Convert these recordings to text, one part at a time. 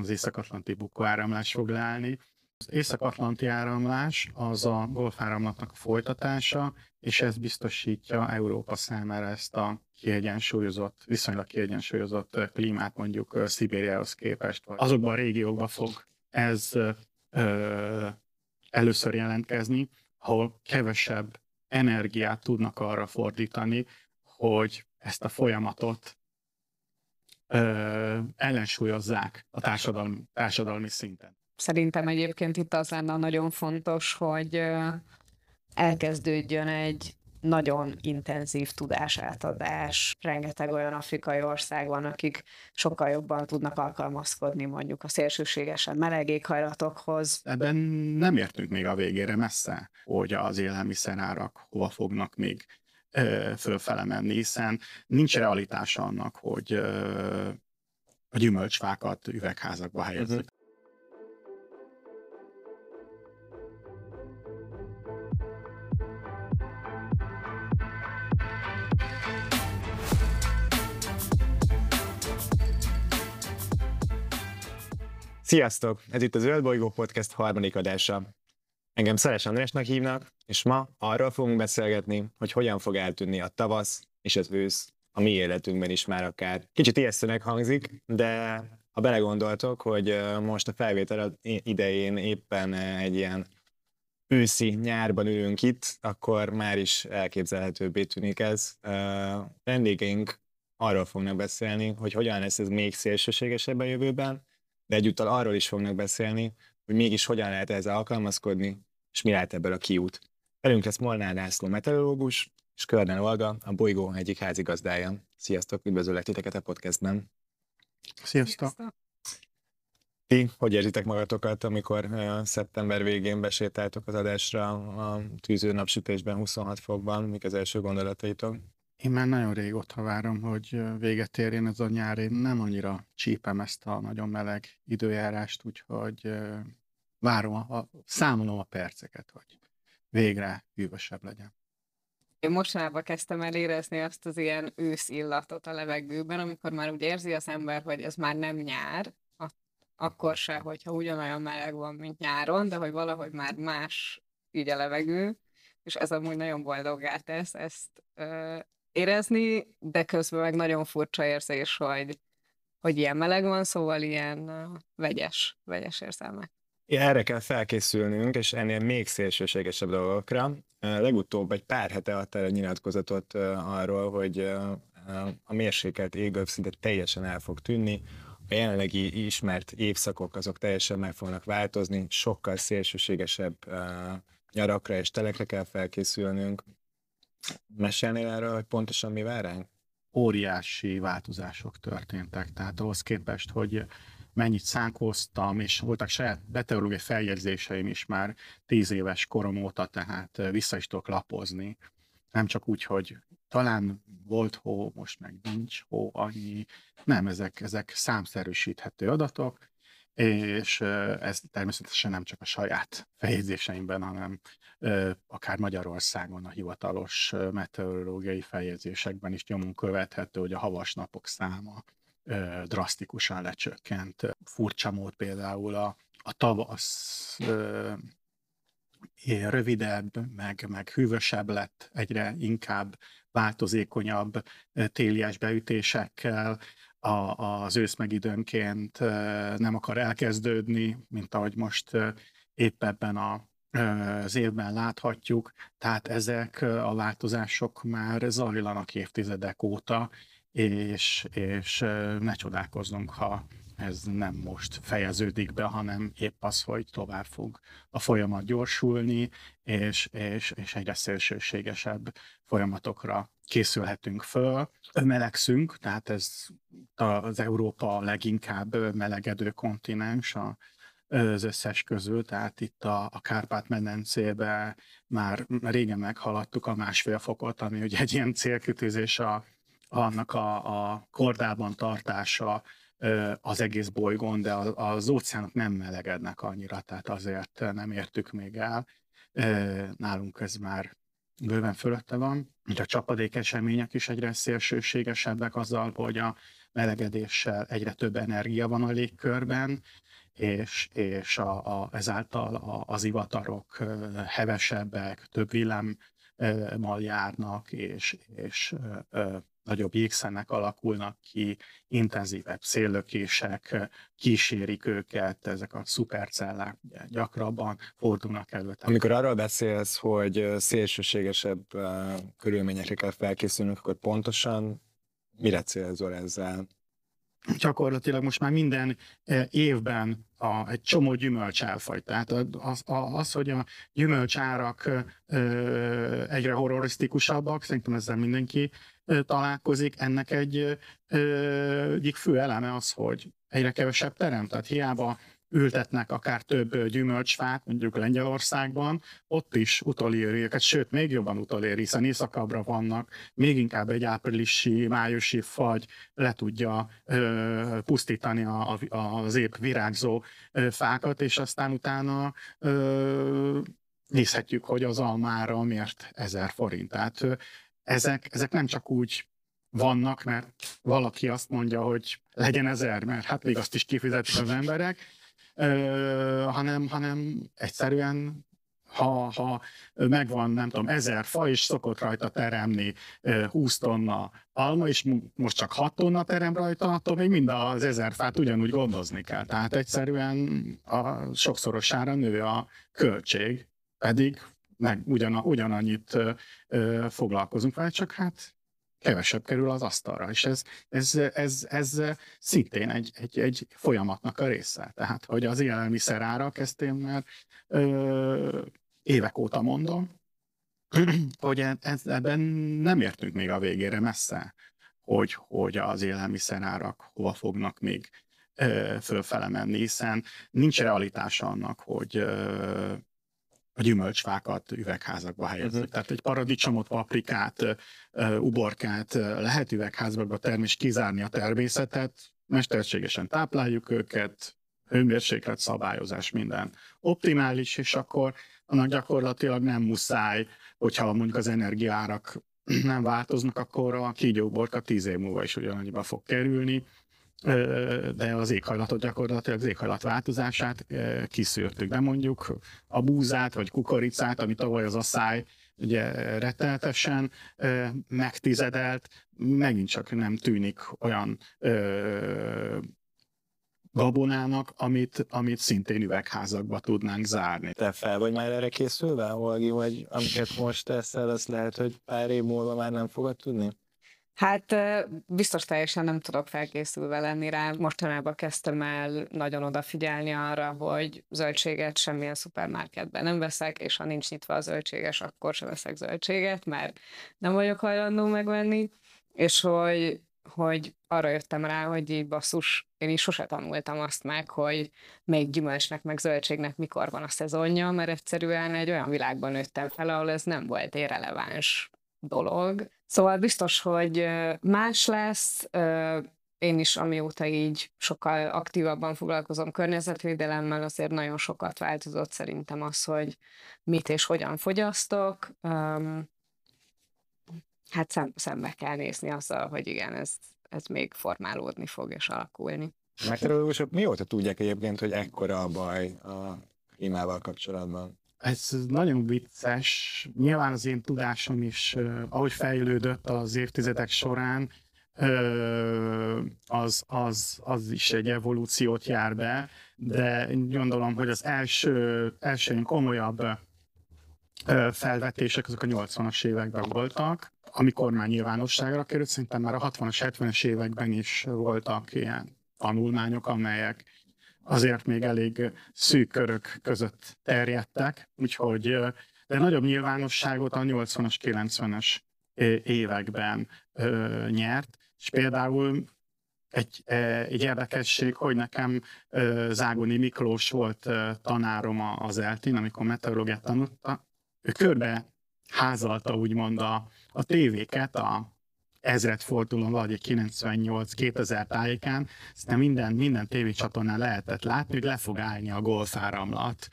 az észak-atlanti bukóáramlás fog leállni. Az észak-atlanti áramlás az a golfáramlatnak a folytatása, és ez biztosítja Európa számára ezt a kiegyensúlyozott, viszonylag kiegyensúlyozott klímát mondjuk Szibériához képest. Azokban a régiókban fog ez ö, először jelentkezni, ahol kevesebb energiát tudnak arra fordítani, hogy ezt a folyamatot ö, ellensúlyozzák a társadalmi, társadalmi szinten. Szerintem egyébként itt az lenne nagyon fontos, hogy elkezdődjön egy nagyon intenzív tudásátadás. Rengeteg olyan afrikai ország van, akik sokkal jobban tudnak alkalmazkodni mondjuk a szélsőségesen meleg éghajlatokhoz. Ebben nem értünk még a végére messze, hogy az élelmiszerárak hova fognak még fölfele menni, hiszen nincs realitása annak, hogy a gyümölcsfákat üvegházakba helyezik. Uh-huh. Sziasztok! Ez itt az Zöld Bolygó Podcast harmadik adása. Engem Szeres Andrásnak hívnak, és ma arról fogunk beszélgetni, hogy hogyan fog eltűnni a tavasz és az ősz a mi életünkben is már akár. Kicsit ijesztőnek hangzik, de ha belegondoltok, hogy most a felvétel idején éppen egy ilyen őszi nyárban ülünk itt, akkor már is elképzelhetőbbé tűnik ez. Vendégeink arról fognak beszélni, hogy hogyan lesz ez még szélsőségesebb a jövőben, de egyúttal arról is fognak beszélni, hogy mégis hogyan lehet ezzel alkalmazkodni, és mi lehet ebből a kiút. Velünk lesz Molnár László meteorológus, és Körden Olga, a bolygó egyik házigazdája. Sziasztok, üdvözöllek titeket a podcastben. Sziasztok! Sziasztok. Ti hogy érzitek magatokat, amikor uh, szeptember végén besétáltok az adásra a tűző napsütésben 26 fokban? Mik az első gondolataitok? Én már nagyon régóta várom, hogy véget érjen ez a nyár. Én nem annyira csípem ezt a nagyon meleg időjárást, úgyhogy várom, a, a, számolom a perceket, hogy végre hűvösebb legyen. Én mostanában kezdtem el érezni azt az ilyen ősz illatot a levegőben, amikor már úgy érzi az ember, hogy ez már nem nyár, akkor se, hogyha ugyanolyan meleg van, mint nyáron, de hogy valahogy már más így a levegő, és ez amúgy nagyon boldoggá tesz ezt ö, érezni, de közben meg nagyon furcsa érzés, hogy, hogy ilyen meleg van, szóval ilyen uh, vegyes, vegyes érzelmek. Erre kell felkészülnünk, és ennél még szélsőségesebb dolgokra. Legutóbb egy pár hete adtál egy nyilatkozatot arról, hogy a mérsékelt égövszinte teljesen el fog tűnni, a jelenlegi ismert évszakok azok teljesen meg fognak változni, sokkal szélsőségesebb nyarakra és telekre kell felkészülnünk. Mesélnél erről, hogy pontosan mi vár ránk? Óriási változások történtek, tehát ahhoz képest, hogy mennyit szánkóztam, és voltak saját meteorológiai feljegyzéseim is már tíz éves korom óta, tehát vissza is tudok lapozni. Nem csak úgy, hogy talán volt hó, most meg nincs hó annyi. Nem, ezek, ezek számszerűsíthető adatok, és ez természetesen nem csak a saját feljegyzéseimben, hanem akár Magyarországon a hivatalos meteorológiai feljegyzésekben is nyomon követhető, hogy a havas napok száma drasztikusan lecsökkent. Furcsa mód például a, a tavasz rövidebb, meg, meg hűvösebb lett, egyre inkább változékonyabb télies beütésekkel, a, az ősz meg időnként nem akar elkezdődni, mint ahogy most épp ebben a, az évben láthatjuk, tehát ezek a változások már zajlanak évtizedek óta, és, és ne csodálkozzunk, ha ez nem most fejeződik be, hanem épp az, hogy tovább fog a folyamat gyorsulni, és, és, és egyre szélsőségesebb folyamatokra készülhetünk föl. Melegszünk, tehát ez az Európa leginkább melegedő kontinens a, az összes közül, tehát itt a, a Kárpát-medencébe már régen meghaladtuk a másfél fokot, ami ugye egy ilyen célkütőzés a, annak a, a kordában tartása az egész bolygón, de az óceánok nem melegednek annyira, tehát azért nem értük még el. Nálunk ez már bőven fölötte van. A csapadék események is egyre szélsőségesebbek azzal, hogy a melegedéssel egyre több energia van a légkörben, és, és a, a, ezáltal a, az ivatarok hevesebbek, több villámmal járnak, és, és nagyobb jégszenek alakulnak ki, intenzívebb széllökések kísérik őket, ezek a szupercellák ugye, gyakrabban fordulnak elő. Amikor arról beszélsz, hogy szélsőségesebb körülményekre kell felkészülnünk, akkor pontosan mire célzol ezzel? gyakorlatilag most már minden évben a, egy csomó gyümölcsálfaj. Tehát az, az, hogy a gyümölcsárak egyre horrorisztikusabbak, szerintem ezzel mindenki találkozik, ennek egy egyik fő eleme az, hogy egyre kevesebb terem, tehát hiába ültetnek akár több gyümölcsfát, mondjuk Lengyelországban, ott is utoléri őket, sőt, még jobban utoléri, hiszen északabbra vannak, még inkább egy áprilisi, májusi fagy le tudja ö, pusztítani a, a, az épp virágzó ö, fákat, és aztán utána ö, nézhetjük, hogy az almára miért ezer forint. Tehát ezek, ezek nem csak úgy vannak, mert valaki azt mondja, hogy legyen ezer, mert hát még azt is kifizetik az emberek, hanem, hanem egyszerűen ha, ha megvan, nem tudom, ezer fa, és szokott rajta teremni 20 tonna alma, és most csak 6 tonna terem rajta, attól még mind az ezer fát ugyanúgy gondozni kell. Tehát egyszerűen a sokszorosára nő a költség, pedig meg ugyan, ugyanannyit ö, foglalkozunk vele, csak hát kevesebb kerül az asztalra, és ez, ez, ez, ez szintén egy, egy, egy folyamatnak a része. Tehát, hogy az élelmiszer árak, ezt én már ö, évek óta mondom, hogy e, ez, ebben nem értünk még a végére messze, hogy, hogy az élelmiszer árak hova fognak még fölfele menni, hiszen nincs realitása annak, hogy a gyümölcsfákat üvegházakba helyezzük. Uh-huh. Tehát egy paradicsomot, paprikát, uborkát lehet üvegházakba termni, és kizárni a természetet, mesterségesen tápláljuk őket, hőmérséklet, szabályozás, minden optimális, és akkor annak gyakorlatilag nem muszáj, hogyha mondjuk az energiárak nem változnak, akkor a kígyóborka tíz év múlva is ugyanannyiba fog kerülni, de az éghajlatot gyakorlatilag az éghajlat változását kiszűrtük. De mondjuk a búzát vagy kukoricát, ami tavaly az asszály ugye rettenetesen megtizedelt, megint csak nem tűnik olyan gabonának, amit, amit szintén üvegházakba tudnánk zárni. Te fel vagy már erre készülve, Olgi, vagy amiket most teszel, azt lehet, hogy pár év múlva már nem fogod tudni? Hát biztos teljesen nem tudok felkészülve lenni rá. Mostanában kezdtem el nagyon odafigyelni arra, hogy zöldséget semmilyen szupermarketben nem veszek, és ha nincs nyitva a zöldséges, akkor sem veszek zöldséget, mert nem vagyok hajlandó megvenni, és hogy, hogy arra jöttem rá, hogy így basszus, én is sose tanultam azt meg, hogy még gyümölcsnek, meg zöldségnek mikor van a szezonja, mert egyszerűen egy olyan világban nőttem fel, ahol ez nem volt irreleváns dolog. Szóval biztos, hogy más lesz. Én is, amióta így sokkal aktívabban foglalkozom környezetvédelemmel, azért nagyon sokat változott szerintem az, hogy mit és hogyan fogyasztok. Hát szem, szembe kell nézni azzal, hogy igen, ez, ez még formálódni fog és alakulni. Meteorológusok mióta tudják egyébként, hogy ekkora a baj a klímával kapcsolatban? Ez nagyon vicces. Nyilván az én tudásom is, ahogy fejlődött az évtizedek során, az, az, az is egy evolúciót jár be, de gondolom, hogy az első, első komolyabb felvetések azok a 80-as években voltak, amikor már nyilvánosságra került, szerintem már a 60-as, 70-es években is voltak ilyen tanulmányok, amelyek azért még elég szűk körök között terjedtek, úgyhogy de nagyobb nyilvánosságot a 80-as, 90-es években nyert, és például egy, egy érdekesség, hogy nekem Zágoni Miklós volt tanárom az eltén, amikor meteorológiát tanulta, ő körbe házalta úgymond a, a tévéket, a ezredfordulón, vagy 98-2000 tájékán, aztán minden, minden tévécsatornán lehetett látni, hogy le fog állni a golfáramlat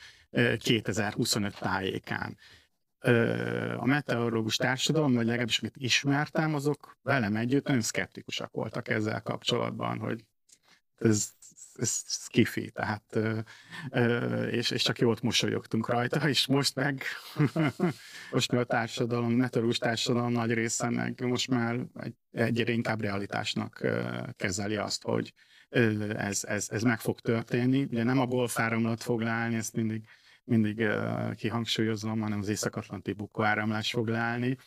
2025 tájékán. a meteorológus társadalom, vagy legalábbis amit ismertem, azok velem együtt nagyon szkeptikusak voltak ezzel kapcsolatban, hogy ez, ez kifi, tehát és, és csak jót mosolyogtunk rajta, és most meg most meg a társadalom, meteorológus társadalom nagy része meg most már egy, egyre inkább realitásnak kezeli azt, hogy ez, ez, ez meg fog történni. Ugye nem a golfáramlat fog leállni, ezt mindig mindig uh, kihangsúlyozom, hanem az észak-atlanti bukóáramlás fog leállni,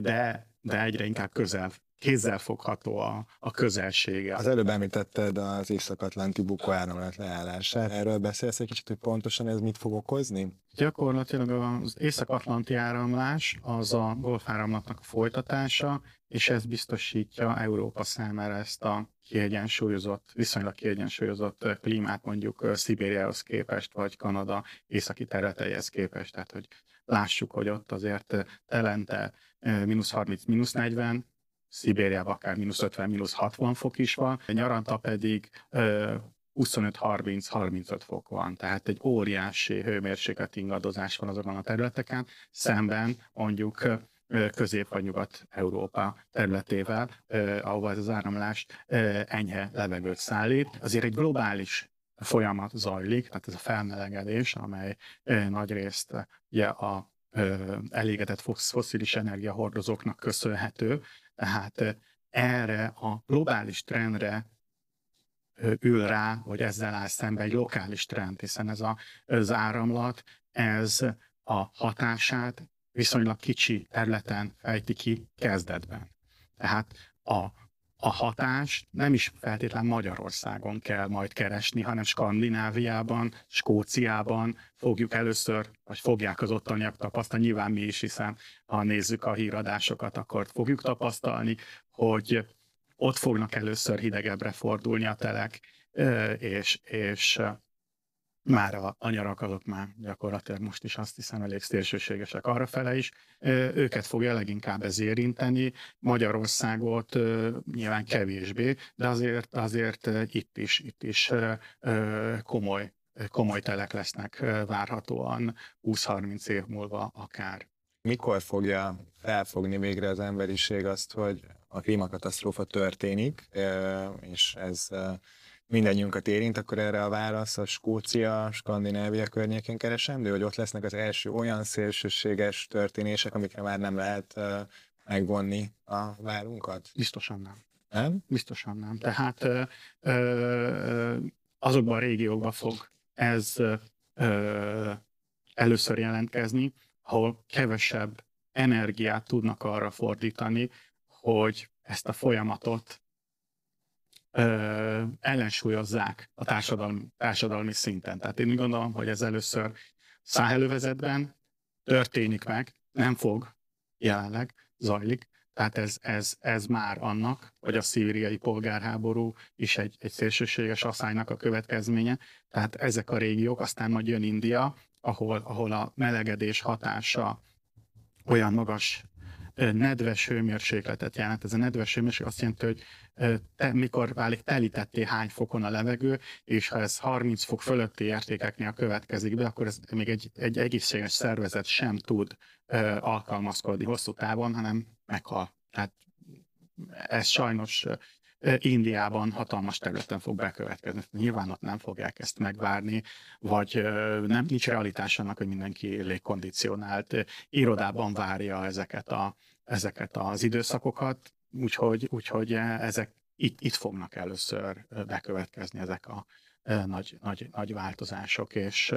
de, de egyre inkább közel kézzelfogható a, a közelsége. Az előbb említetted az észak-atlanti bukóáramlat leállását. Erről beszélsz egy kicsit, hogy pontosan ez mit fog okozni? Gyakorlatilag az észak-atlanti áramlás az a golfáramlatnak a folytatása, és ez biztosítja Európa számára ezt a kiegyensúlyozott, viszonylag kiegyensúlyozott klímát mondjuk Szibériához képest, vagy Kanada északi területeihez képest. Tehát, hogy lássuk, hogy ott azért telente mínusz 30, mínusz 40, Szibériában akár mínusz 50, mínusz 60 fok is van, nyaranta pedig 25-30-35 fok van, tehát egy óriási hőmérséklet ingadozás van azokon a területeken, szemben mondjuk közép- vagy nyugat-európa területével, ahova ez az áramlás enyhe levegőt szállít. Azért egy globális folyamat zajlik, tehát ez a felmelegedés, amely nagy részt ugye a elégetett foszilis energiahordozóknak köszönhető, tehát erre a globális trendre ül rá, hogy ezzel áll szembe egy lokális trend, hiszen ez a, az áramlat, ez a hatását viszonylag kicsi területen fejti ki kezdetben. Tehát a, a hatást nem is feltétlen Magyarországon kell majd keresni, hanem Skandináviában, Skóciában fogjuk először, vagy fogják az ottaniak tapasztalni, nyilván mi is, hiszen ha nézzük a híradásokat, akkor fogjuk tapasztalni, hogy ott fognak először hidegebbre fordulni a telek, és, és már a, a nyarak azok már gyakorlatilag most is azt hiszem elég szélsőségesek arrafele is. Őket fogja leginkább ez érinteni, Magyarországot nyilván kevésbé, de azért, azért itt is, itt is komoly, komoly telek lesznek várhatóan 20-30 év múlva akár. Mikor fogja felfogni végre az emberiség azt, hogy a klímakatasztrófa történik, és ez mindannyiunkat érint, akkor erre a válasz a Skócia, Skandinávia környékén keresendő, hogy ott lesznek az első olyan szélsőséges történések, amikre már nem lehet uh, megvonni a várunkat? Biztosan nem. Nem? Biztosan nem. Tehát ö, ö, azokban a régiókban fog ez ö, először jelentkezni, ahol kevesebb energiát tudnak arra fordítani, hogy ezt a folyamatot ö, ellensúlyozzák a társadalmi, társadalmi szinten. Tehát én gondolom, hogy ez először száhelővezetben történik meg, nem fog jelenleg, zajlik. Tehát ez, ez, ez már annak, hogy a szíriai polgárháború is egy, egy szélsőséges asszálynak a következménye. Tehát ezek a régiók, aztán majd jön India, ahol, ahol a melegedés hatása olyan magas nedves hőmérsékletet jelent. Ez a nedves hőmérséklet azt jelenti, hogy te, mikor válik telítetté hány fokon a levegő, és ha ez 30 fok fölötti értékeknél következik be, akkor ez még egy, egy egészséges szervezet sem tud alkalmazkodni hosszú távon, hanem meghal. Tehát ez sajnos Indiában hatalmas területen fog bekövetkezni. Nyilván ott nem fogják ezt megvárni, vagy nem nincs realitás annak, hogy mindenki légkondicionált irodában várja ezeket, a, ezeket az időszakokat, úgyhogy, úgyhogy ezek itt, itt fognak először bekövetkezni ezek a nagy, nagy, nagy változások, és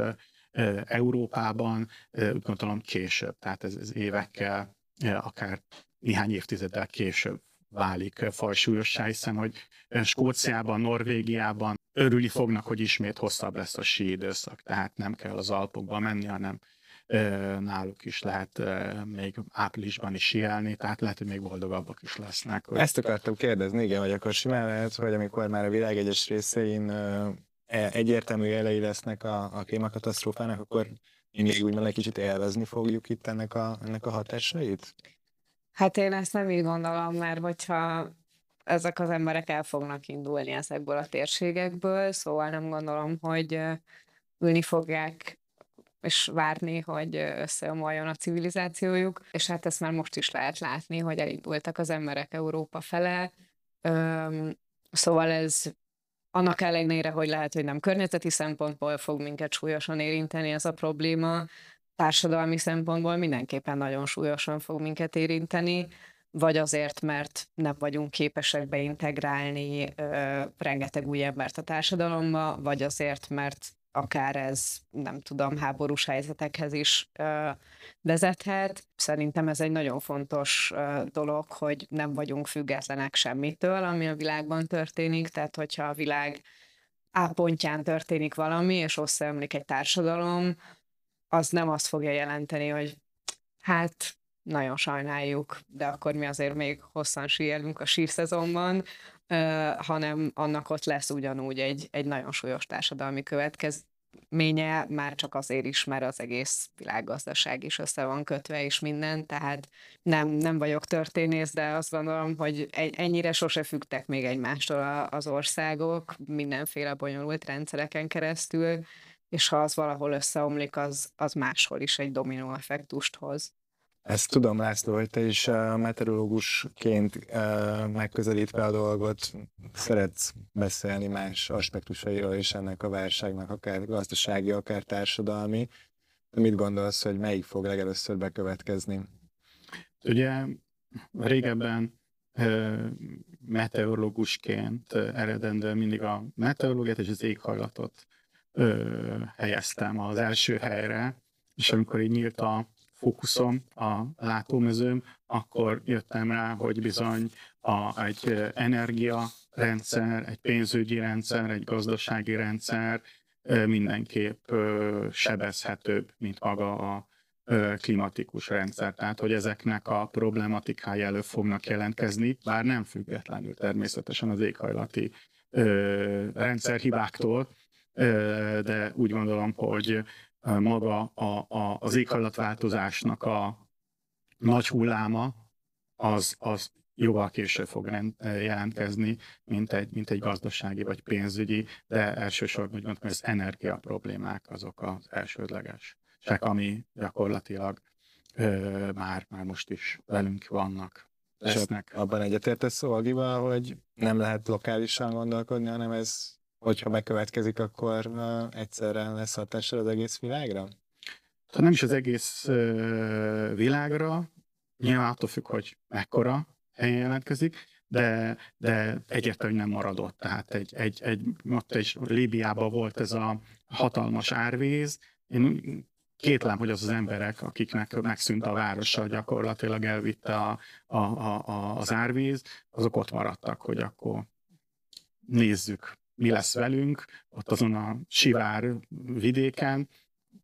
Európában úgy gondolom később, tehát ez, ez évekkel, akár néhány évtizeddel később válik fajsúlyossá, hiszen hogy Skóciában, Norvégiában örülni fognak, hogy ismét hosszabb lesz a sí időszak, tehát nem kell az Alpokba menni, hanem náluk is lehet még áprilisban is sielni, tehát lehet, hogy még boldogabbak is lesznek. Hogy... Ezt akartam kérdezni, igen, vagy akkor simán lehet, hogy amikor már a világ egyes részein e, egyértelmű elei lesznek a, a klímakatasztrófának, akkor mindig úgymond egy kicsit élvezni fogjuk itt ennek a, ennek a hatásait? Hát én ezt nem így gondolom, mert hogyha ezek az emberek el fognak indulni ezekből a térségekből, szóval nem gondolom, hogy ülni fogják és várni, hogy összeomoljon a civilizációjuk, és hát ezt már most is lehet látni, hogy elindultak az emberek Európa fele, Öm, szóval ez annak ellenére, hogy lehet, hogy nem környezeti szempontból fog minket súlyosan érinteni ez a probléma, társadalmi szempontból mindenképpen nagyon súlyosan fog minket érinteni, vagy azért, mert nem vagyunk képesek beintegrálni ö, rengeteg új embert a társadalomba, vagy azért, mert akár ez, nem tudom, háborús helyzetekhez is ö, vezethet. Szerintem ez egy nagyon fontos dolog, hogy nem vagyunk függetlenek semmitől, ami a világban történik, tehát hogyha a világ A történik valami, és összeomlik egy társadalom, az nem azt fogja jelenteni, hogy hát nagyon sajnáljuk, de akkor mi azért még hosszan síelünk a sírszezonban, hanem annak ott lesz ugyanúgy egy, egy nagyon súlyos társadalmi következménye, már csak azért is, mert az egész világgazdaság is össze van kötve, és minden, tehát nem, nem vagyok történész, de azt gondolom, hogy ennyire sose fügtek még egymástól az országok, mindenféle bonyolult rendszereken keresztül, és ha az valahol összeomlik, az, az máshol is egy dominó effektust hoz. Ezt tudom, László, hogy te is uh, meteorológusként uh, megközelítve a dolgot szeretsz beszélni más aspektusairól is ennek a válságnak, akár gazdasági, akár társadalmi. De mit gondolsz, hogy melyik fog legelőször bekövetkezni? Ugye régebben uh, meteorológusként eredendő mindig a meteorológiát és az éghajlatot helyeztem az első helyre, és amikor így nyílt a fókuszom, a látómezőm, akkor jöttem rá, hogy bizony a, egy energiarendszer, egy pénzügyi rendszer, egy gazdasági rendszer mindenképp sebezhetőbb, mint maga a klimatikus rendszer. Tehát, hogy ezeknek a problematikája elő fognak jelentkezni, bár nem függetlenül természetesen az éghajlati rendszerhibáktól, de úgy gondolom, hogy maga a, a, az éghajlatváltozásnak a nagy hulláma az, az jóval később fog jelentkezni, mint egy, mint egy gazdasági vagy pénzügyi, de elsősorban úgy gondolom, hogy az energia problémák azok az elsődleges, ami gyakorlatilag ö, már, már most is velünk vannak. Lesznek. abban egyetértesz Olgival, hogy nem lehet lokálisan gondolkodni, hanem ez hogyha bekövetkezik, akkor egyszerre lesz hatással az egész világra? Ha nem is az egész világra, nyilván attól függ, hogy mekkora helyen jelentkezik, de, de egyértelműen nem maradott. Tehát egy, egy, egy, ott is Líbiában volt ez a hatalmas árvíz. Én kétlem, hogy az az emberek, akiknek megszűnt a városa, gyakorlatilag elvitte a, a, a, a, az árvíz, azok ott maradtak, hogy akkor nézzük, mi lesz velünk, ott azon a sivár vidéken,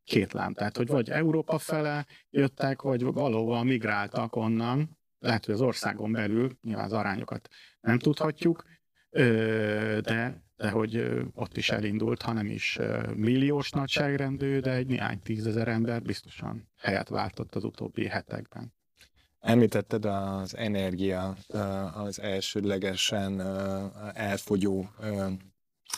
két lám. Tehát, hogy vagy Európa fele jöttek, vagy valóban migráltak onnan, lehet, hogy az országon belül, nyilván az arányokat nem tudhatjuk, de, de hogy ott is elindult, hanem is milliós nagyságrendű, de egy néhány tízezer ember biztosan helyet váltott az utóbbi hetekben. Említetted az energia, az elsődlegesen elfogyó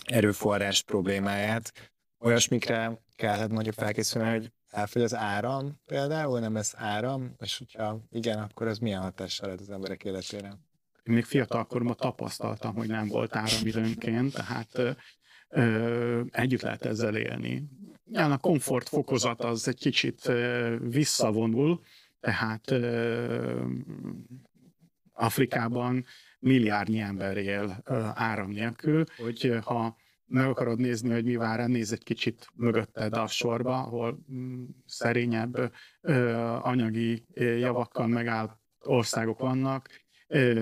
erőforrás problémáját. Olyasmikre kellett mondjuk felkészülni, hogy elfogy az áram például, nem lesz áram, és hogyha igen, akkor ez milyen hatással lehet az emberek életére? Én még fiatalkoromban tapasztaltam, hogy nem volt áram időnként, tehát ö, együtt lehet ezzel élni. A komfort fokozat az egy kicsit ö, visszavonul, tehát ö, Afrikában milliárdnyi ember él áram nélkül, hogy ha meg akarod nézni, hogy mi vár néz egy kicsit mögötted a sorba, ahol mm, szerényebb anyagi javakkal megállt országok vannak,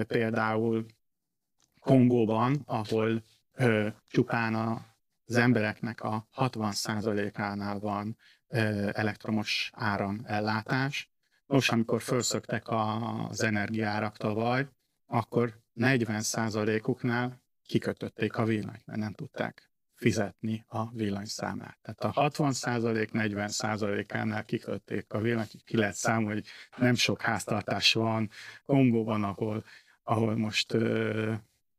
például Kongóban, ahol csupán az embereknek a 60%-ánál van elektromos áramellátás. Most, amikor felszöktek az energiárak tavaly, akkor 40%-uknál kikötötték a villanyt, mert nem tudták fizetni a villanyszámát. Tehát a 60% 40%-ánál kikötötték a villanyt, ki lehet számolni, hogy nem sok háztartás van Kongóban, ahol, ahol most ö,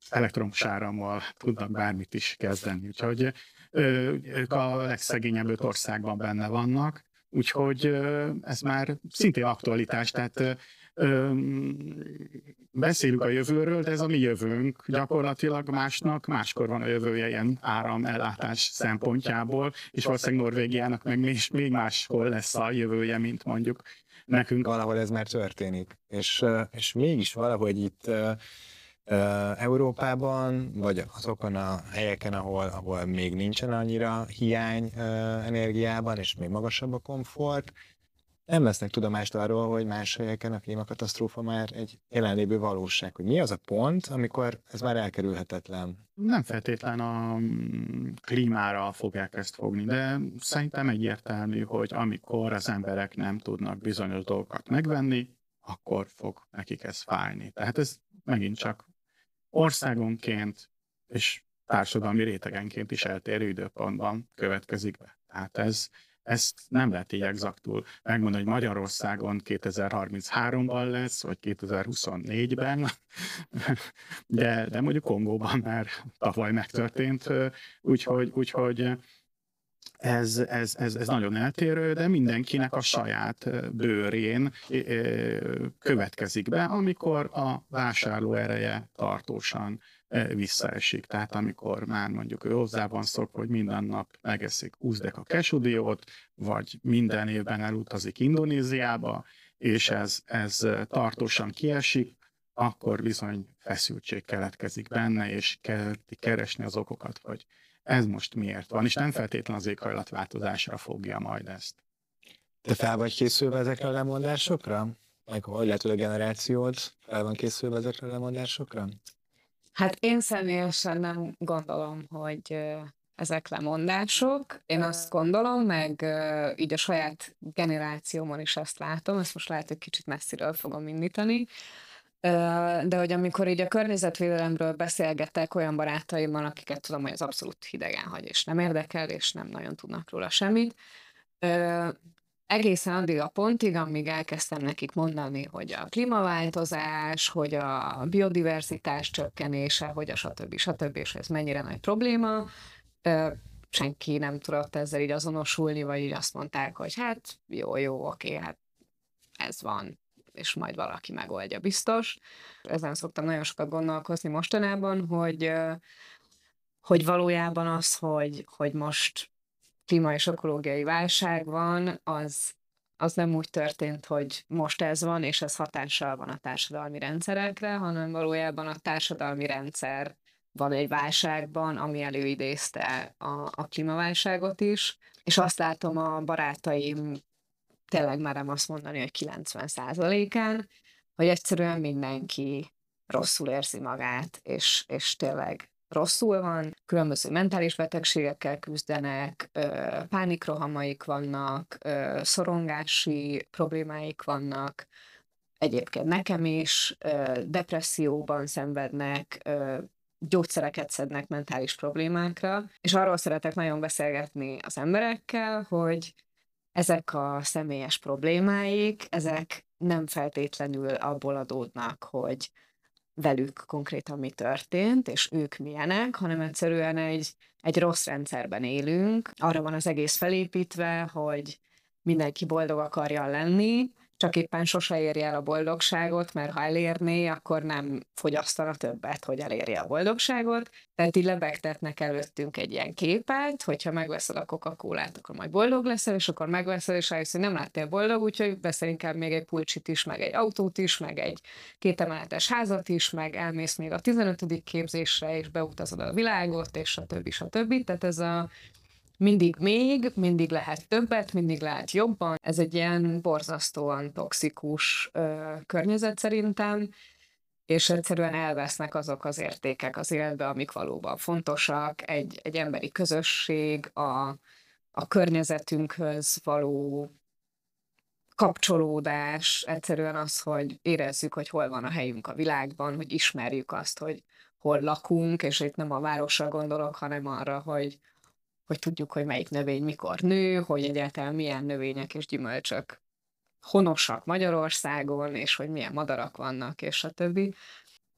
elektromos árammal tudnak bármit is kezdeni. Úgyhogy ö, ők a legszegényebb öt országban benne vannak, Úgyhogy ez már szintén aktualitás, tehát beszélünk a jövőről, de ez a mi jövőnk. Gyakorlatilag másnak máskor van a jövője ilyen áramellátás szempontjából, és valószínűleg Norvégiának meg még, még máshol lesz a jövője, mint mondjuk nekünk. Valahol ez már történik. És, és mégis valahogy itt Európában, vagy azokon a helyeken, ahol, ahol még nincsen annyira hiány energiában, és még magasabb a komfort, nem vesznek tudomást arról, hogy más helyeken a klímakatasztrófa már egy jelenlévő valóság. Hogy mi az a pont, amikor ez már elkerülhetetlen? Nem feltétlen a mm, klímára fogják ezt fogni, de szerintem egyértelmű, hogy amikor az emberek nem tudnak bizonyos dolgokat megvenni, akkor fog nekik ez fájni. Tehát ez megint csak országonként és társadalmi rétegenként is eltérő időpontban következik be. Tehát ez, ezt nem lehet így exaktul megmondani, hogy Magyarországon 2033-ban lesz, vagy 2024-ben, de, de mondjuk Kongóban már tavaly megtörtént, úgyhogy, úgyhogy ez, ez, ez, ez nagyon eltérő, de mindenkinek a saját bőrén következik be, amikor a vásárló ereje tartósan visszaesik. Tehát amikor már mondjuk ő hozzá van szokva, hogy minden nap megeszik úzdek a kesudiót, vagy minden évben elutazik Indonéziába, és ez, ez tartósan kiesik, akkor bizony feszültség keletkezik benne, és kell keresni az okokat, hogy ez most miért van, és nem feltétlenül az éghajlatváltozásra fogja majd ezt. Te fel vagy készülve ezekre a lemondásokra? Meg hogy lehet, hogy a generációd fel van készülve ezekre a lemondásokra? Hát én személyesen nem gondolom, hogy ezek lemondások. Én azt gondolom, meg így a saját generációmon is ezt látom, ezt most lehet, hogy kicsit messziről fogom indítani, de hogy amikor így a környezetvédelemről beszélgetek olyan barátaimmal, akiket tudom, hogy az abszolút hidegen hagy, és nem érdekel, és nem nagyon tudnak róla semmit, egészen addig a pontig, amíg elkezdtem nekik mondani, hogy a klímaváltozás, hogy a biodiverzitás csökkenése, hogy a stb. stb. és ez mennyire nagy probléma, senki nem tudott ezzel így azonosulni, vagy így azt mondták, hogy hát jó, jó, oké, hát ez van, és majd valaki megoldja biztos. Ezen szoktam nagyon sokat gondolkozni mostanában, hogy, hogy valójában az, hogy, hogy most klíma és ökológiai válság van, az, az nem úgy történt, hogy most ez van, és ez hatással van a társadalmi rendszerekre, hanem valójában a társadalmi rendszer van egy válságban, ami előidézte a, a klímaválságot is, és azt látom a barátaim tényleg merem azt mondani, hogy 90% án hogy egyszerűen mindenki rosszul érzi magát, és, és tényleg rosszul van, különböző mentális betegségekkel küzdenek, pánikrohamaik vannak, szorongási problémáik vannak, egyébként nekem is, depresszióban szenvednek, gyógyszereket szednek mentális problémákra, és arról szeretek nagyon beszélgetni az emberekkel, hogy ezek a személyes problémáik, ezek nem feltétlenül abból adódnak, hogy velük konkrétan mi történt, és ők milyenek, hanem egyszerűen egy, egy rossz rendszerben élünk. Arra van az egész felépítve, hogy mindenki boldog akarja lenni, csak éppen sose érje el a boldogságot, mert ha elérné, akkor nem fogyasztana többet, hogy elérje a boldogságot. Tehát így lebegtetnek előttünk egy ilyen képet, hogyha megveszed a coca akkor majd boldog leszel, és akkor megveszed, és rájössz, hogy nem láttél boldog, úgyhogy veszel inkább még egy pulcsit is, meg egy autót is, meg egy kétemeletes házat is, meg elmész még a 15. képzésre, és beutazod a világot, és a többi, a többi. Tehát ez a mindig még, mindig lehet többet, mindig lehet jobban. Ez egy ilyen borzasztóan toxikus ö, környezet szerintem, és egyszerűen elvesznek azok az értékek az életbe, amik valóban fontosak, egy, egy emberi közösség, a, a környezetünkhöz való kapcsolódás, egyszerűen az, hogy érezzük, hogy hol van a helyünk a világban, hogy ismerjük azt, hogy hol lakunk, és itt nem a városra gondolok, hanem arra, hogy hogy tudjuk, hogy melyik növény mikor nő, hogy egyáltalán milyen növények és gyümölcsök honosak Magyarországon, és hogy milyen madarak vannak, és a többi.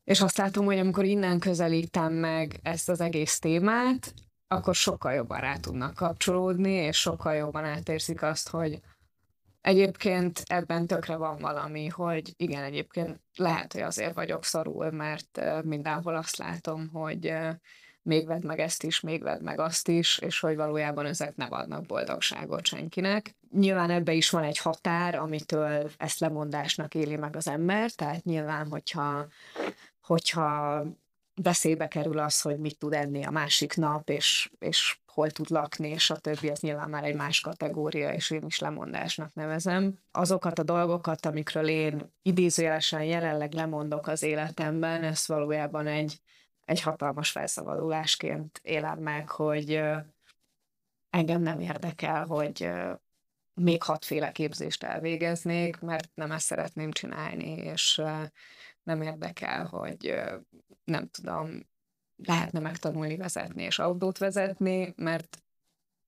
És azt látom, hogy amikor innen közelítem meg ezt az egész témát, akkor sokkal jobban rá tudnak kapcsolódni, és sokkal jobban átérzik azt, hogy, Egyébként ebben tökre van valami, hogy igen, egyébként lehet, hogy azért vagyok szarul, mert mindenhol azt látom, hogy még vedd meg ezt is, még vedd meg azt is, és hogy valójában ezek nem adnak boldogságot senkinek. Nyilván ebbe is van egy határ, amitől ezt lemondásnak éli meg az ember, tehát nyilván, hogyha, hogyha veszélybe kerül az, hogy mit tud enni a másik nap, és, és hol tud lakni, és a többi, az nyilván már egy más kategória, és én is lemondásnak nevezem. Azokat a dolgokat, amikről én idézőjelesen jelenleg lemondok az életemben, ez valójában egy, egy hatalmas felszabadulásként élem meg, hogy engem nem érdekel, hogy még hatféle képzést elvégeznék, mert nem ezt szeretném csinálni, és nem érdekel, hogy nem tudom, lehetne megtanulni vezetni és autót vezetni, mert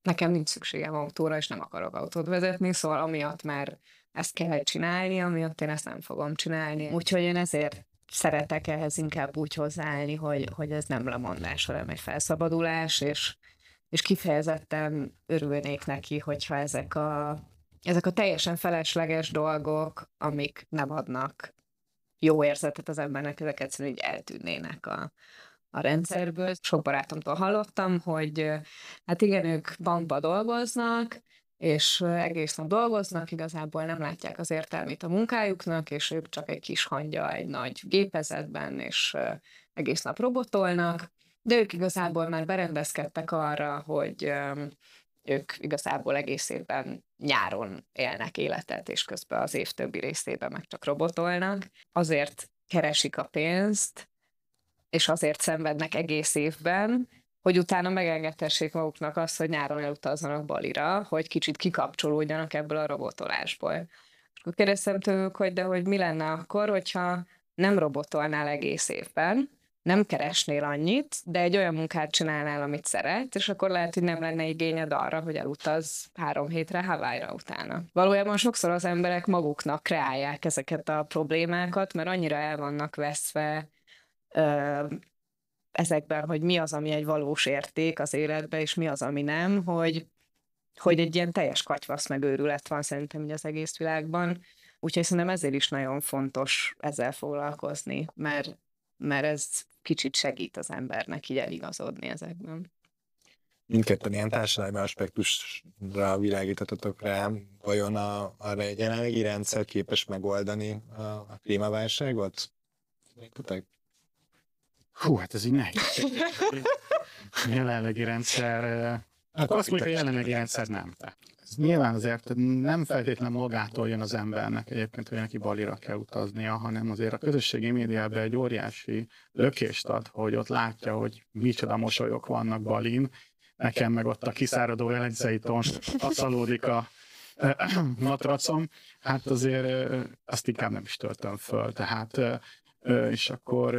nekem nincs szükségem autóra, és nem akarok autót vezetni, szóval amiatt már ezt kell csinálni, amiatt én ezt nem fogom csinálni. Úgyhogy én ezért szeretek ehhez inkább úgy hozzáállni, hogy, hogy ez nem lemondás, hanem egy felszabadulás, és, és kifejezetten örülnék neki, hogyha ezek a, ezek a teljesen felesleges dolgok, amik nem adnak jó érzetet az embernek, ezek egyszerűen így eltűnnének a, a rendszerből. Sok barátomtól hallottam, hogy hát igen, ők bankba dolgoznak, és egész nap dolgoznak, igazából nem látják az értelmét a munkájuknak, és ők csak egy kis hangya egy nagy gépezetben, és egész nap robotolnak, de ők igazából már berendezkedtek arra, hogy ők igazából egész évben nyáron élnek életet, és közben az év többi részében meg csak robotolnak. Azért keresik a pénzt, és azért szenvednek egész évben, hogy utána megengedhessék maguknak azt, hogy nyáron elutazzanak Balira, hogy kicsit kikapcsolódjanak ebből a robotolásból. És akkor kérdeztem tőlük, hogy de hogy mi lenne akkor, hogyha nem robotolnál egész évben, nem keresnél annyit, de egy olyan munkát csinálnál, amit szeret, és akkor lehet, hogy nem lenne igényed arra, hogy elutaz három hétre Hawaii-ra utána. Valójában sokszor az emberek maguknak kreálják ezeket a problémákat, mert annyira el vannak veszve ezekben, hogy mi az, ami egy valós érték az életben, és mi az, ami nem, hogy, hogy egy ilyen teljes katyvasz megőrület van szerintem így az egész világban. Úgyhogy szerintem ezért is nagyon fontos ezzel foglalkozni, mert, mert ez kicsit segít az embernek így eligazodni ezekben. Mindketten ilyen társadalmi aspektusra világítottatok rá, vajon a, egy jelenlegi rendszer képes megoldani a, a klímaválságot? Hú, hát ez így nehéz. Jelenlegi rendszer... Hát azt mondjuk, hogy a jelenlegi rendszer nem. Ez nyilván azért nem feltétlenül magától jön az embernek egyébként, hogy neki balira kell utaznia, hanem azért a közösségi médiában egy óriási lökést ad, hogy ott látja, hogy micsoda mosolyok vannak balin, nekem meg ott a kiszáradó jelenceiton aszalódik a matracom, hát azért azt inkább nem is töltöm föl, tehát és akkor,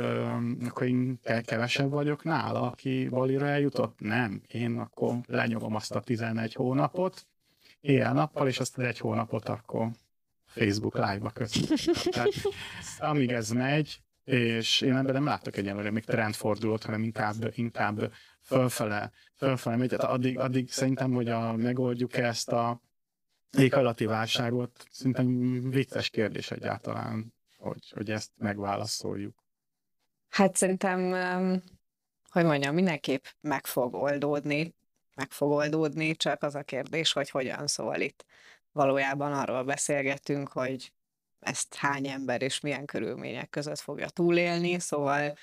akkor én kevesebb vagyok nála, aki Balira eljutott? Nem. Én akkor lenyomom azt a 11 hónapot, éjjel-nappal, és azt egy hónapot akkor Facebook live-ba köszönöm. amíg ez megy, és én ebben nem látok egyelőre még trendfordulót, hanem inkább, inkább fölfele, fölfele megy. Tehát addig, addig szerintem, hogy a, megoldjuk ezt a éghajlati válságot, szerintem vicces kérdés egyáltalán hogy, hogy ezt megválaszoljuk? Hát szerintem, hogy mondjam, mindenképp meg fog oldódni, meg fog oldódni, csak az a kérdés, hogy hogyan szól itt. Valójában arról beszélgettünk, hogy ezt hány ember és milyen körülmények között fogja túlélni, szóval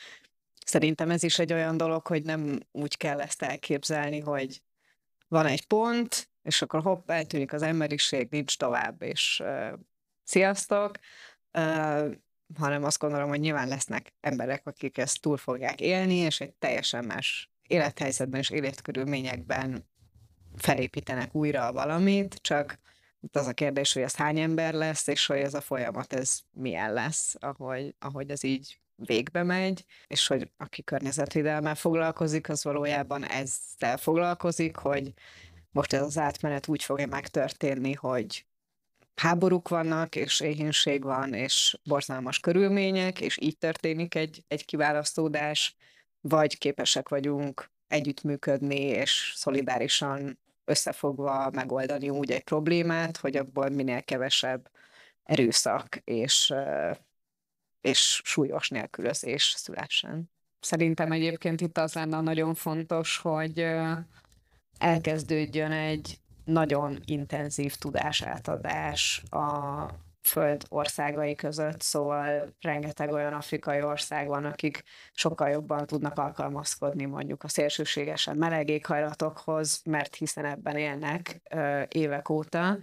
szerintem ez is egy olyan dolog, hogy nem úgy kell ezt elképzelni, hogy van egy pont, és akkor hopp, eltűnik az emberiség, nincs tovább, és uh, sziasztok, hanem azt gondolom, hogy nyilván lesznek emberek, akik ezt túl fogják élni, és egy teljesen más élethelyzetben és életkörülményekben felépítenek újra valamit, csak az a kérdés, hogy ez hány ember lesz, és hogy ez a folyamat ez milyen lesz, ahogy, ahogy ez így végbe megy, és hogy aki környezetvédelmel foglalkozik, az valójában ezzel foglalkozik, hogy most ez az átmenet úgy fogja megtörténni, hogy háborúk vannak, és éhínség van, és borzalmas körülmények, és így történik egy, egy kiválasztódás, vagy képesek vagyunk együttműködni, és szolidárisan összefogva megoldani úgy egy problémát, hogy abból minél kevesebb erőszak és, és súlyos nélkülözés szülessen. Szerintem egyébként itt az lenne nagyon fontos, hogy elkezdődjön egy nagyon intenzív tudásátadás a föld országai között, szóval rengeteg olyan afrikai ország van, akik sokkal jobban tudnak alkalmazkodni mondjuk a szélsőségesen meleg éghajlatokhoz, mert hiszen ebben élnek ö, évek óta,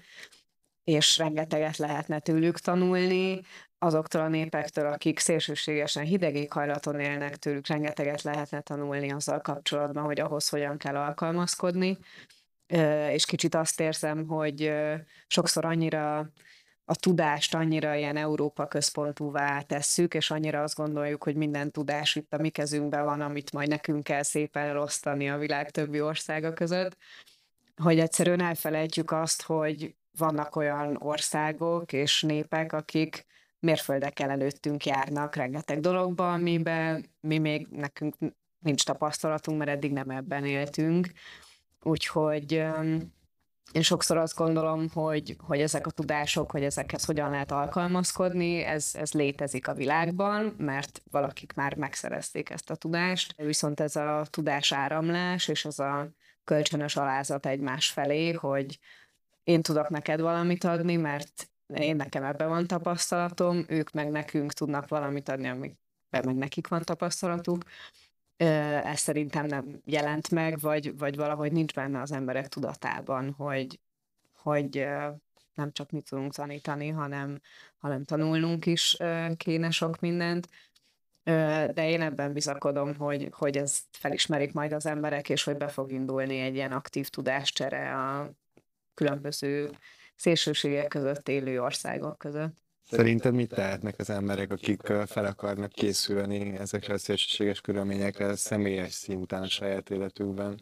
és rengeteget lehetne tőlük tanulni, azoktól a népektől, akik szélsőségesen hideg éghajlaton élnek, tőlük rengeteget lehetne tanulni azzal kapcsolatban, hogy ahhoz hogyan kell alkalmazkodni, és kicsit azt érzem, hogy sokszor annyira a tudást annyira ilyen Európa központúvá tesszük, és annyira azt gondoljuk, hogy minden tudás itt a mi kezünkben van, amit majd nekünk kell szépen elosztani a világ többi országa között, hogy egyszerűen elfelejtjük azt, hogy vannak olyan országok és népek, akik mérföldekkel előttünk járnak rengeteg dologban, amiben mi még nekünk nincs tapasztalatunk, mert eddig nem ebben éltünk. Úgyhogy én sokszor azt gondolom, hogy, hogy ezek a tudások, hogy ezekhez hogyan lehet alkalmazkodni, ez, ez létezik a világban, mert valakik már megszerezték ezt a tudást, viszont ez a tudás áramlás és az a kölcsönös alázat egymás felé, hogy én tudok neked valamit adni, mert én nekem ebben van tapasztalatom, ők meg nekünk tudnak valamit adni, amikben meg nekik van tapasztalatuk, ez szerintem nem jelent meg, vagy, vagy valahogy nincs benne az emberek tudatában, hogy, hogy nem csak mit tudunk tanítani, hanem, hanem tanulnunk is kéne sok mindent. De én ebben bizakodom, hogy, hogy ezt felismerik majd az emberek, és hogy be fog indulni egy ilyen aktív tudáscsere a különböző szélsőségek között élő országok között. Szerinted mit tehetnek az emberek, akik fel akarnak készülni ezekre a szélsőséges körülményekre személyes szinten a saját életükben?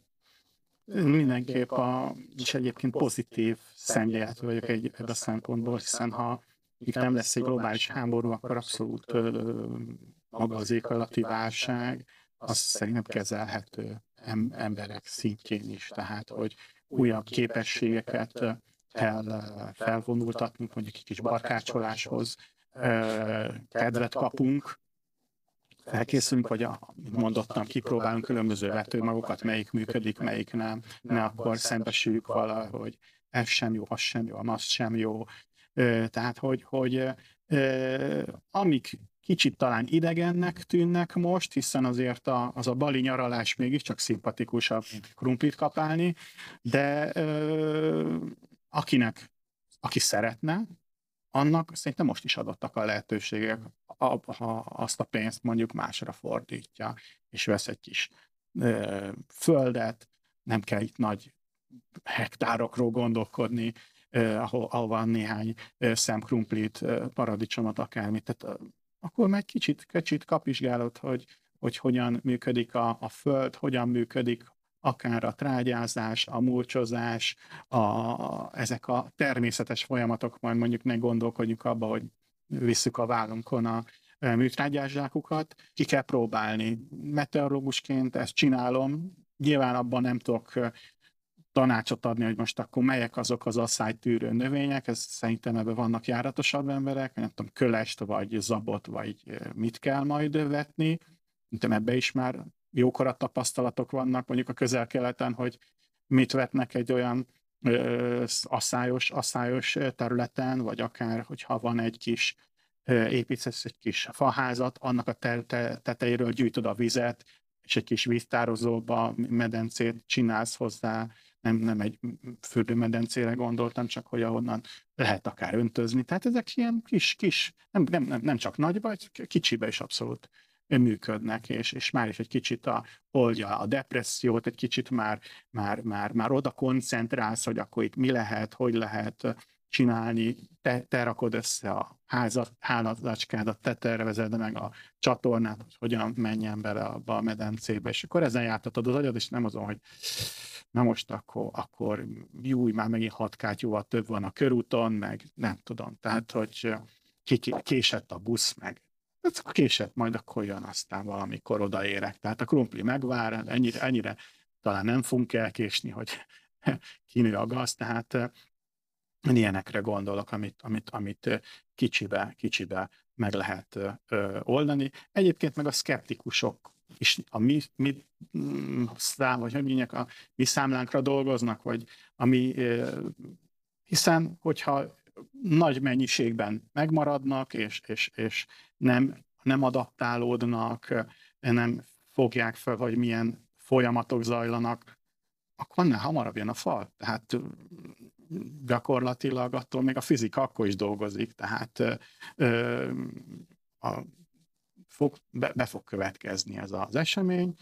Mindenképp a, és egyébként pozitív szemléletű vagyok egy, ebben a szempontból, hiszen ha itt nem lesz egy globális háború, akkor abszolút ö, maga az éghajlati válság, az szerintem kezelhető em, emberek szintjén is, tehát hogy újabb képességeket kell felvonultatnunk, mondjuk egy kis barkácsoláshoz kedvet kapunk, felkészülünk, vagy a, mondottam, kipróbálunk különböző vetőmagokat, melyik működik, melyik nem, ne akkor szembesüljük valahogy ez sem jó, az sem jó, az sem jó. Tehát, hogy, hogy amik kicsit talán idegennek tűnnek most, hiszen azért a, az a bali nyaralás mégiscsak szimpatikusabb, mint krumplit kapálni, de akinek, aki szeretne, annak szerintem most is adottak a lehetőségek, ha azt a pénzt mondjuk másra fordítja, és vesz egy kis ö, földet, nem kell itt nagy hektárokról gondolkodni, ahol, ahol van néhány eh, szemkrumplit, paradicsomot, akármit. Tehát, eh, akkor meg kicsit, kicsit kapizsgálod, hogy, hogy hogyan működik a, a föld, hogyan működik akár a trágyázás, a mulcsozás, a, ezek a természetes folyamatok, majd mondjuk ne gondolkodjunk abba, hogy visszük a vállunkon a e, műtrágyázsákukat, ki kell próbálni. Meteorológusként ezt csinálom, nyilván abban nem tudok e, tanácsot adni, hogy most akkor melyek azok az asszálytűrő növények, ez szerintem ebben vannak járatosabb emberek, nem tudom, kölest, vagy zabot, vagy e, mit kell majd vetni, Szerintem ebbe is már jókora tapasztalatok vannak mondjuk a közel-keleten, hogy mit vetnek egy olyan ö, asszályos, asszályos területen, vagy akár, hogyha van egy kis építesz egy kis faházat, annak a te- te- tetejéről gyűjtöd a vizet, és egy kis víztározóba medencét csinálsz hozzá, nem, nem egy fürdőmedencére gondoltam, csak hogy ahonnan lehet akár öntözni. Tehát ezek ilyen kis, kis, nem, nem, nem, csak nagy, vagy kicsibe is abszolút működnek, és, és már is egy kicsit a, oldja a depressziót, egy kicsit már, már, már, már oda koncentrálsz, hogy akkor itt mi lehet, hogy lehet csinálni, te, te rakod össze a házat, hálatacskádat, te tervezed meg a csatornát, hogy hogyan menjen bele abba a medencébe, és akkor ezen jártatod az agyad, és nem azon, hogy na most akkor, akkor júj, már megint hat kátyúval több van a körúton, meg nem tudom, tehát, hogy késett a busz, meg ez késett, majd akkor jön aztán valamikor odaérek. Tehát a krumpli megvár, ennyire, ennyire talán nem fogunk elkésni, hogy kinő a gaz, tehát ilyenekre gondolok, amit, amit, amit kicsibe, kicsibe meg lehet ö, oldani. Egyébként meg a szkeptikusok is a mi, mi mm, szám, vagy hogy mondják, a mi számlánkra dolgoznak, vagy ami, hiszen hogyha nagy mennyiségben megmaradnak, és, és, és nem, nem adaptálódnak, nem fogják fel, hogy milyen folyamatok zajlanak, akkor annál hamarabb jön a fal. Tehát gyakorlatilag attól még a fizika akkor is dolgozik, tehát ö, a, fog, be, be fog következni ez az esemény,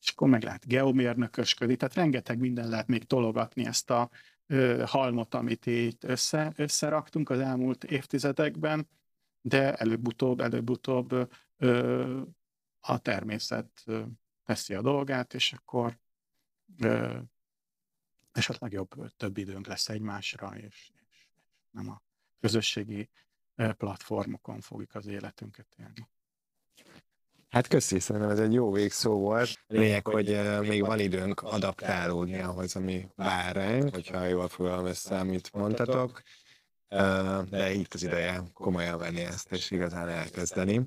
és akkor meg lehet geomérnökösködni, tehát rengeteg minden lehet még tologatni ezt a ö, halmot, amit itt össze, összeraktunk az elmúlt évtizedekben, de előbb-utóbb, előbb-utóbb ö, a természet ö, teszi a dolgát, és akkor ö, esetleg jobb, több időnk lesz egymásra, és, és, és nem a közösségi platformokon fogjuk az életünket élni. Hát köszi, szerintem ez egy jó végszó volt. Lényeg, hogy még van időnk adaptálódni ahhoz, ami vár ránk, hogyha jól össze, amit mondtatok. De itt az ideje komolyan venni ezt, és igazán elkezdeni.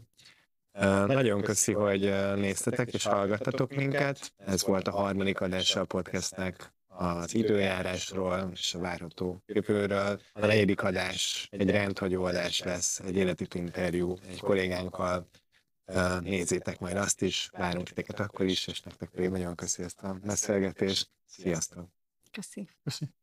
Nagyon köszi, hogy néztetek és hallgattatok minket. Ez volt a harmadik adása a podcastnek az időjárásról és a várható jövőről. A negyedik adás egy rendhagyó adás lesz, egy életütő interjú egy kollégánkkal. Nézzétek majd azt is, várunk titeket akkor is, és nektek pedig nagyon köszi ezt a beszélgetést. Sziasztok! Köszi. Köszönöm.